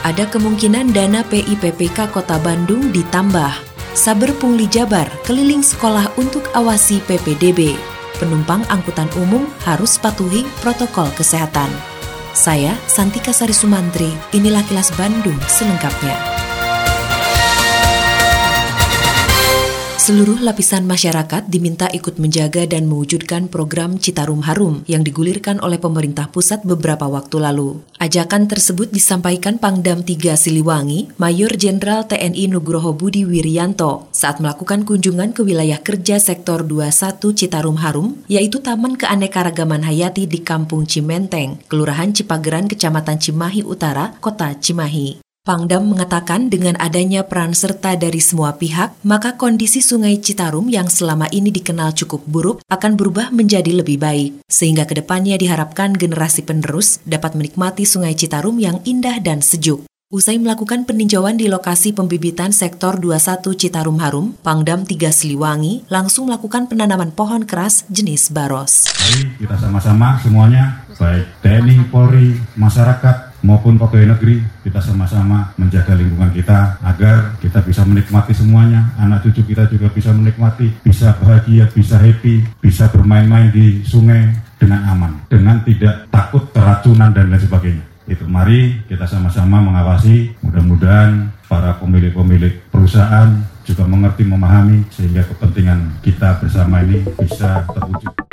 ada kemungkinan dana PIPPK Kota Bandung ditambah. Saber Pungli Jabar keliling sekolah untuk awasi PPDB. Penumpang angkutan umum harus patuhi protokol kesehatan. Saya Santika Sari Sumantri, inilah kilas Bandung selengkapnya. Seluruh lapisan masyarakat diminta ikut menjaga dan mewujudkan program Citarum Harum yang digulirkan oleh pemerintah pusat beberapa waktu lalu. Ajakan tersebut disampaikan Pangdam 3 Siliwangi, Mayor Jenderal TNI Nugroho Budi Wiryanto saat melakukan kunjungan ke wilayah kerja Sektor 21 Citarum Harum, yaitu Taman Keanekaragaman Hayati di Kampung Cimenteng, Kelurahan Cipageran, Kecamatan Cimahi Utara, Kota Cimahi. Pangdam mengatakan dengan adanya peran serta dari semua pihak, maka kondisi Sungai Citarum yang selama ini dikenal cukup buruk akan berubah menjadi lebih baik. Sehingga ke depannya diharapkan generasi penerus dapat menikmati Sungai Citarum yang indah dan sejuk. Usai melakukan peninjauan di lokasi pembibitan sektor 21 Citarum Harum, Pangdam 3 Siliwangi langsung melakukan penanaman pohon keras jenis baros. Kita sama-sama semuanya, baik TNI, Polri, masyarakat, maupun pegawai negeri kita sama-sama menjaga lingkungan kita agar kita bisa menikmati semuanya. Anak cucu kita juga bisa menikmati bisa bahagia bisa happy bisa bermain-main di sungai dengan aman dengan tidak takut keracunan dan lain sebagainya. Itu mari kita sama-sama mengawasi. Mudah-mudahan para pemilik-pemilik perusahaan juga mengerti memahami sehingga kepentingan kita bersama ini bisa terwujud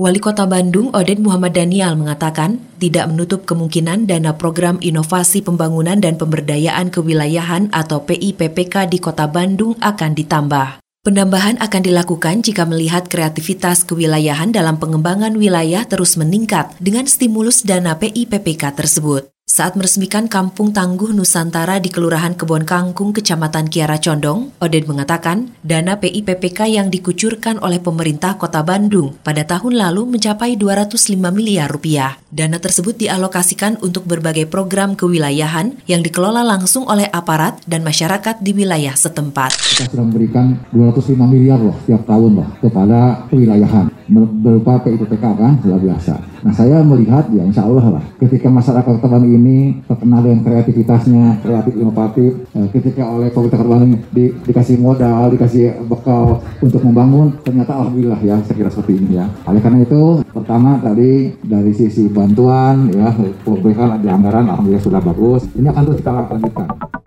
Wali Kota Bandung Oded Muhammad Daniel mengatakan tidak menutup kemungkinan dana program inovasi pembangunan dan pemberdayaan kewilayahan atau PIPPK di Kota Bandung akan ditambah. Penambahan akan dilakukan jika melihat kreativitas kewilayahan dalam pengembangan wilayah terus meningkat dengan stimulus dana PIPPK tersebut. Saat meresmikan Kampung Tangguh Nusantara di Kelurahan Kebon Kangkung, Kecamatan Kiara Condong, Oded mengatakan dana PIPPK yang dikucurkan oleh pemerintah kota Bandung pada tahun lalu mencapai 205 miliar rupiah. Dana tersebut dialokasikan untuk berbagai program kewilayahan yang dikelola langsung oleh aparat dan masyarakat di wilayah setempat. Kita sudah memberikan 205 miliar loh setiap tahun loh kepada kewilayahan berupa PIPPK kan luar biasa. Nah saya melihat ya insya Allah lah ketika masyarakat kota Bandung ini terkenal dengan kreativitasnya, kreatif inovatif, eh, ketika oleh pemerintah Bandung di, dikasih modal, dikasih bekal untuk membangun, ternyata alhamdulillah ya saya kira seperti ini ya. Oleh karena itu pertama tadi dari sisi bantuan ya pemberian di anggaran alhamdulillah sudah bagus. Ini akan terus kita lanjutkan.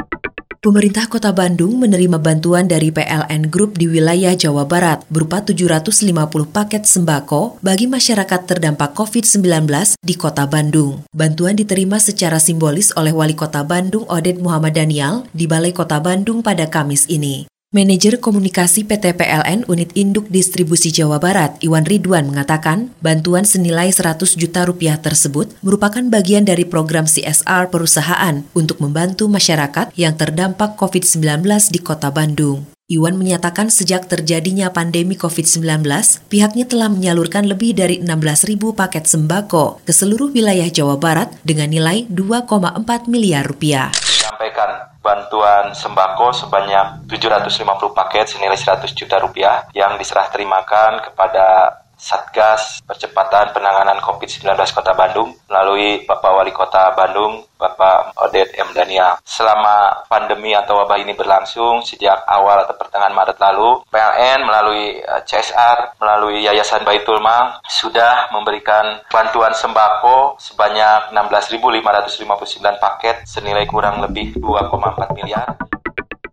Pemerintah Kota Bandung menerima bantuan dari PLN Group di wilayah Jawa Barat berupa 750 paket sembako bagi masyarakat terdampak COVID-19 di Kota Bandung. Bantuan diterima secara simbolis oleh Wali Kota Bandung Oded Muhammad Daniel di Balai Kota Bandung pada Kamis ini. Manajer Komunikasi PT PLN Unit Induk Distribusi Jawa Barat, Iwan Ridwan mengatakan, bantuan senilai 100 juta rupiah tersebut merupakan bagian dari program CSR perusahaan untuk membantu masyarakat yang terdampak COVID-19 di Kota Bandung. Iwan menyatakan sejak terjadinya pandemi COVID-19, pihaknya telah menyalurkan lebih dari 16.000 paket sembako ke seluruh wilayah Jawa Barat dengan nilai 2,4 miliar rupiah. Menyampaikan bantuan sembako sebanyak 750 paket senilai 100 juta rupiah yang diserah terimakan kepada Satgas Percepatan Penanganan COVID-19 Kota Bandung melalui Bapak Wali Kota Bandung, Bapak Oded M. Daniel. Selama pandemi atau wabah ini berlangsung sejak awal atau pertengahan Maret lalu, PLN melalui eh, CSR, melalui Yayasan Baitul Mal sudah memberikan bantuan sembako sebanyak 16.559 paket senilai kurang lebih 2,4 miliar.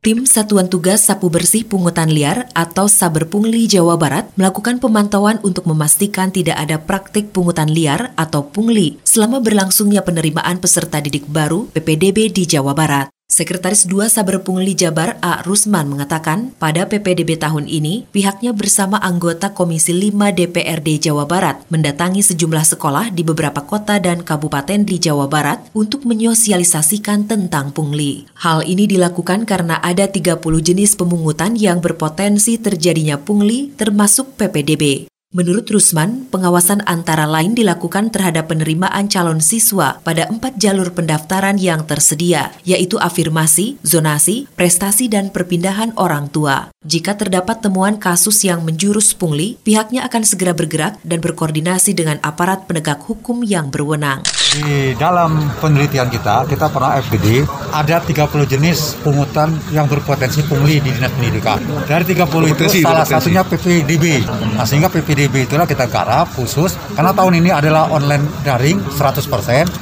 Tim Satuan Tugas Sapu Bersih Pungutan Liar atau Saber Pungli Jawa Barat melakukan pemantauan untuk memastikan tidak ada praktik pungutan liar atau pungli selama berlangsungnya penerimaan peserta didik baru PPDB di Jawa Barat. Sekretaris 2 Saber Pungli Jabar A. Rusman mengatakan, pada PPDB tahun ini, pihaknya bersama anggota Komisi 5 DPRD Jawa Barat mendatangi sejumlah sekolah di beberapa kota dan kabupaten di Jawa Barat untuk menyosialisasikan tentang pungli. Hal ini dilakukan karena ada 30 jenis pemungutan yang berpotensi terjadinya pungli termasuk PPDB. Menurut Rusman, pengawasan antara lain dilakukan terhadap penerimaan calon siswa pada empat jalur pendaftaran yang tersedia, yaitu afirmasi, zonasi, prestasi, dan perpindahan orang tua. Jika terdapat temuan kasus yang menjurus pungli, pihaknya akan segera bergerak dan berkoordinasi dengan aparat penegak hukum yang berwenang. Di dalam penelitian kita, kita pernah FGD, ada 30 jenis pungutan yang berpotensi pungli di Dinas Pendidikan. Dari 30 itu salah satunya PPDB. Nah, sehingga PPDB itulah kita garap khusus karena tahun ini adalah online daring 100%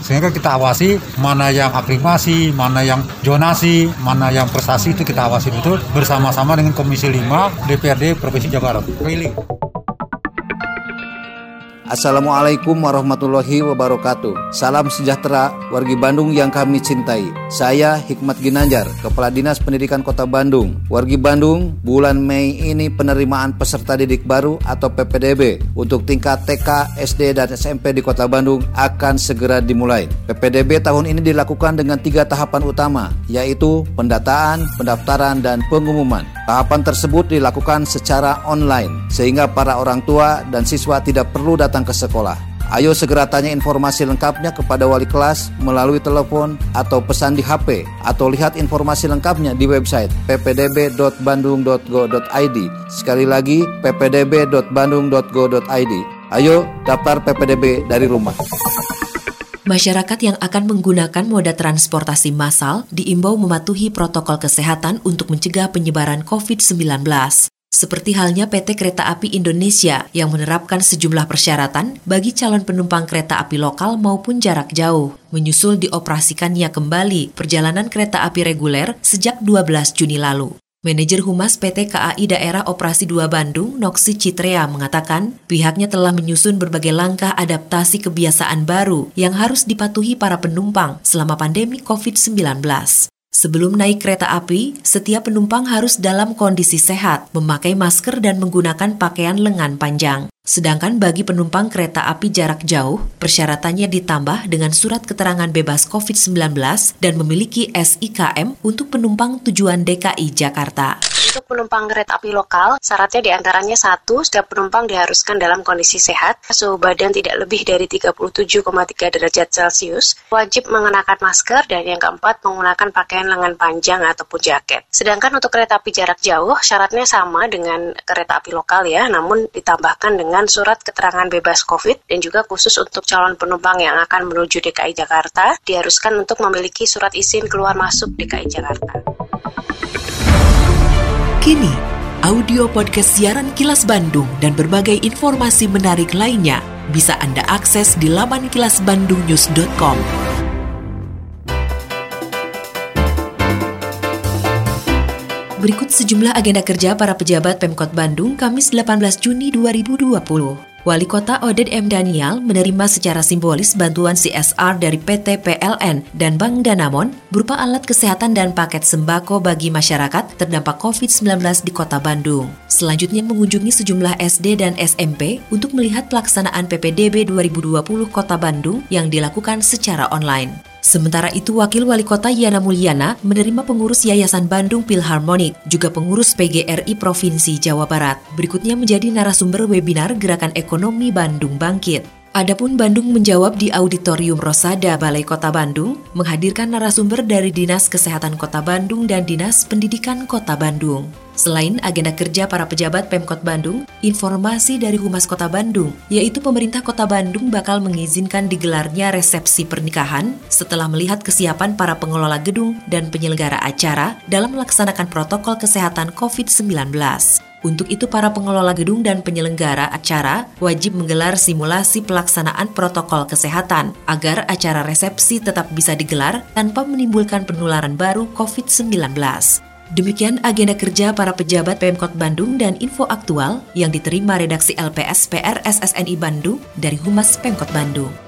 sehingga kita awasi mana yang aklimasi, mana yang jonasi, mana yang prestasi itu kita awasi betul bersama-sama dengan Komisi 5 DPRD Provinsi Jawa Barat. Keliling. Assalamualaikum warahmatullahi wabarakatuh. Salam sejahtera wargi Bandung yang kami cintai. Saya Hikmat Ginanjar, Kepala Dinas Pendidikan Kota Bandung. Wargi Bandung, bulan Mei ini penerimaan peserta didik baru atau PPDB untuk tingkat TK, SD, dan SMP di Kota Bandung akan segera dimulai. PPDB tahun ini dilakukan dengan tiga tahapan utama, yaitu pendataan, pendaftaran, dan pengumuman. Tahapan tersebut dilakukan secara online, sehingga para orang tua dan siswa tidak perlu datang datang ke sekolah. Ayo segera tanya informasi lengkapnya kepada wali kelas melalui telepon atau pesan di HP atau lihat informasi lengkapnya di website ppdb.bandung.go.id. Sekali lagi ppdb.bandung.go.id. Ayo daftar PPDB dari rumah. Masyarakat yang akan menggunakan moda transportasi massal diimbau mematuhi protokol kesehatan untuk mencegah penyebaran COVID-19. Seperti halnya PT Kereta Api Indonesia yang menerapkan sejumlah persyaratan bagi calon penumpang kereta api lokal maupun jarak jauh, menyusul dioperasikannya kembali perjalanan kereta api reguler sejak 12 Juni lalu. Manajer Humas PT KAI Daerah Operasi 2 Bandung, Noksi Citrea, mengatakan pihaknya telah menyusun berbagai langkah adaptasi kebiasaan baru yang harus dipatuhi para penumpang selama pandemi COVID-19. Sebelum naik kereta api, setiap penumpang harus dalam kondisi sehat, memakai masker dan menggunakan pakaian lengan panjang. Sedangkan bagi penumpang kereta api jarak jauh, persyaratannya ditambah dengan surat keterangan bebas COVID-19 dan memiliki SIKM untuk penumpang tujuan DKI Jakarta. Untuk penumpang kereta api lokal, syaratnya di antaranya satu, setiap penumpang diharuskan dalam kondisi sehat, suhu badan tidak lebih dari 37,3 derajat Celcius, wajib mengenakan masker, dan yang keempat, menggunakan pakaian lengan panjang ataupun jaket. Sedangkan untuk kereta api jarak jauh, syaratnya sama dengan kereta api lokal ya, namun ditambahkan dengan dengan surat keterangan bebas COVID dan juga khusus untuk calon penumpang yang akan menuju DKI Jakarta diharuskan untuk memiliki surat izin keluar masuk DKI Jakarta. Kini, audio podcast siaran Kilas Bandung dan berbagai informasi menarik lainnya bisa Anda akses di laman kilasbandungnews.com. Berikut sejumlah agenda kerja para pejabat Pemkot Bandung Kamis 18 Juni 2020. Wali Kota Oded M. Daniel menerima secara simbolis bantuan CSR dari PT PLN dan Bank Danamon berupa alat kesehatan dan paket sembako bagi masyarakat terdampak COVID-19 di Kota Bandung. Selanjutnya mengunjungi sejumlah SD dan SMP untuk melihat pelaksanaan PPDB 2020 Kota Bandung yang dilakukan secara online. Sementara itu, Wakil Wali Kota Yana Mulyana menerima pengurus Yayasan Bandung Philharmonic, juga pengurus PGRI Provinsi Jawa Barat. Berikutnya menjadi narasumber webinar Gerakan Ekonomi Bandung Bangkit. Adapun Bandung menjawab di Auditorium Rosada Balai Kota Bandung, menghadirkan narasumber dari Dinas Kesehatan Kota Bandung dan Dinas Pendidikan Kota Bandung. Selain agenda kerja para pejabat Pemkot Bandung, informasi dari Humas Kota Bandung, yaitu pemerintah Kota Bandung bakal mengizinkan digelarnya resepsi pernikahan setelah melihat kesiapan para pengelola gedung dan penyelenggara acara dalam melaksanakan protokol kesehatan COVID-19. Untuk itu, para pengelola gedung dan penyelenggara acara wajib menggelar simulasi pelaksanaan protokol kesehatan agar acara resepsi tetap bisa digelar tanpa menimbulkan penularan baru COVID-19. Demikian agenda kerja para pejabat Pemkot Bandung dan info aktual yang diterima redaksi LPS PR SSNI Bandung dari Humas Pemkot Bandung.